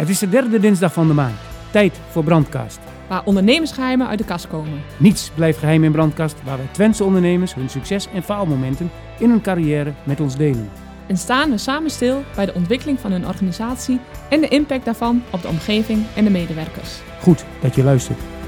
Het is de derde dinsdag van de maand. Tijd voor Brandkast. Waar ondernemersgeheimen uit de kast komen. Niets blijft geheim in Brandkast, waar wij Twentse ondernemers hun succes en faalmomenten in hun carrière met ons delen. En staan we samen stil bij de ontwikkeling van hun organisatie en de impact daarvan op de omgeving en de medewerkers. Goed dat je luistert.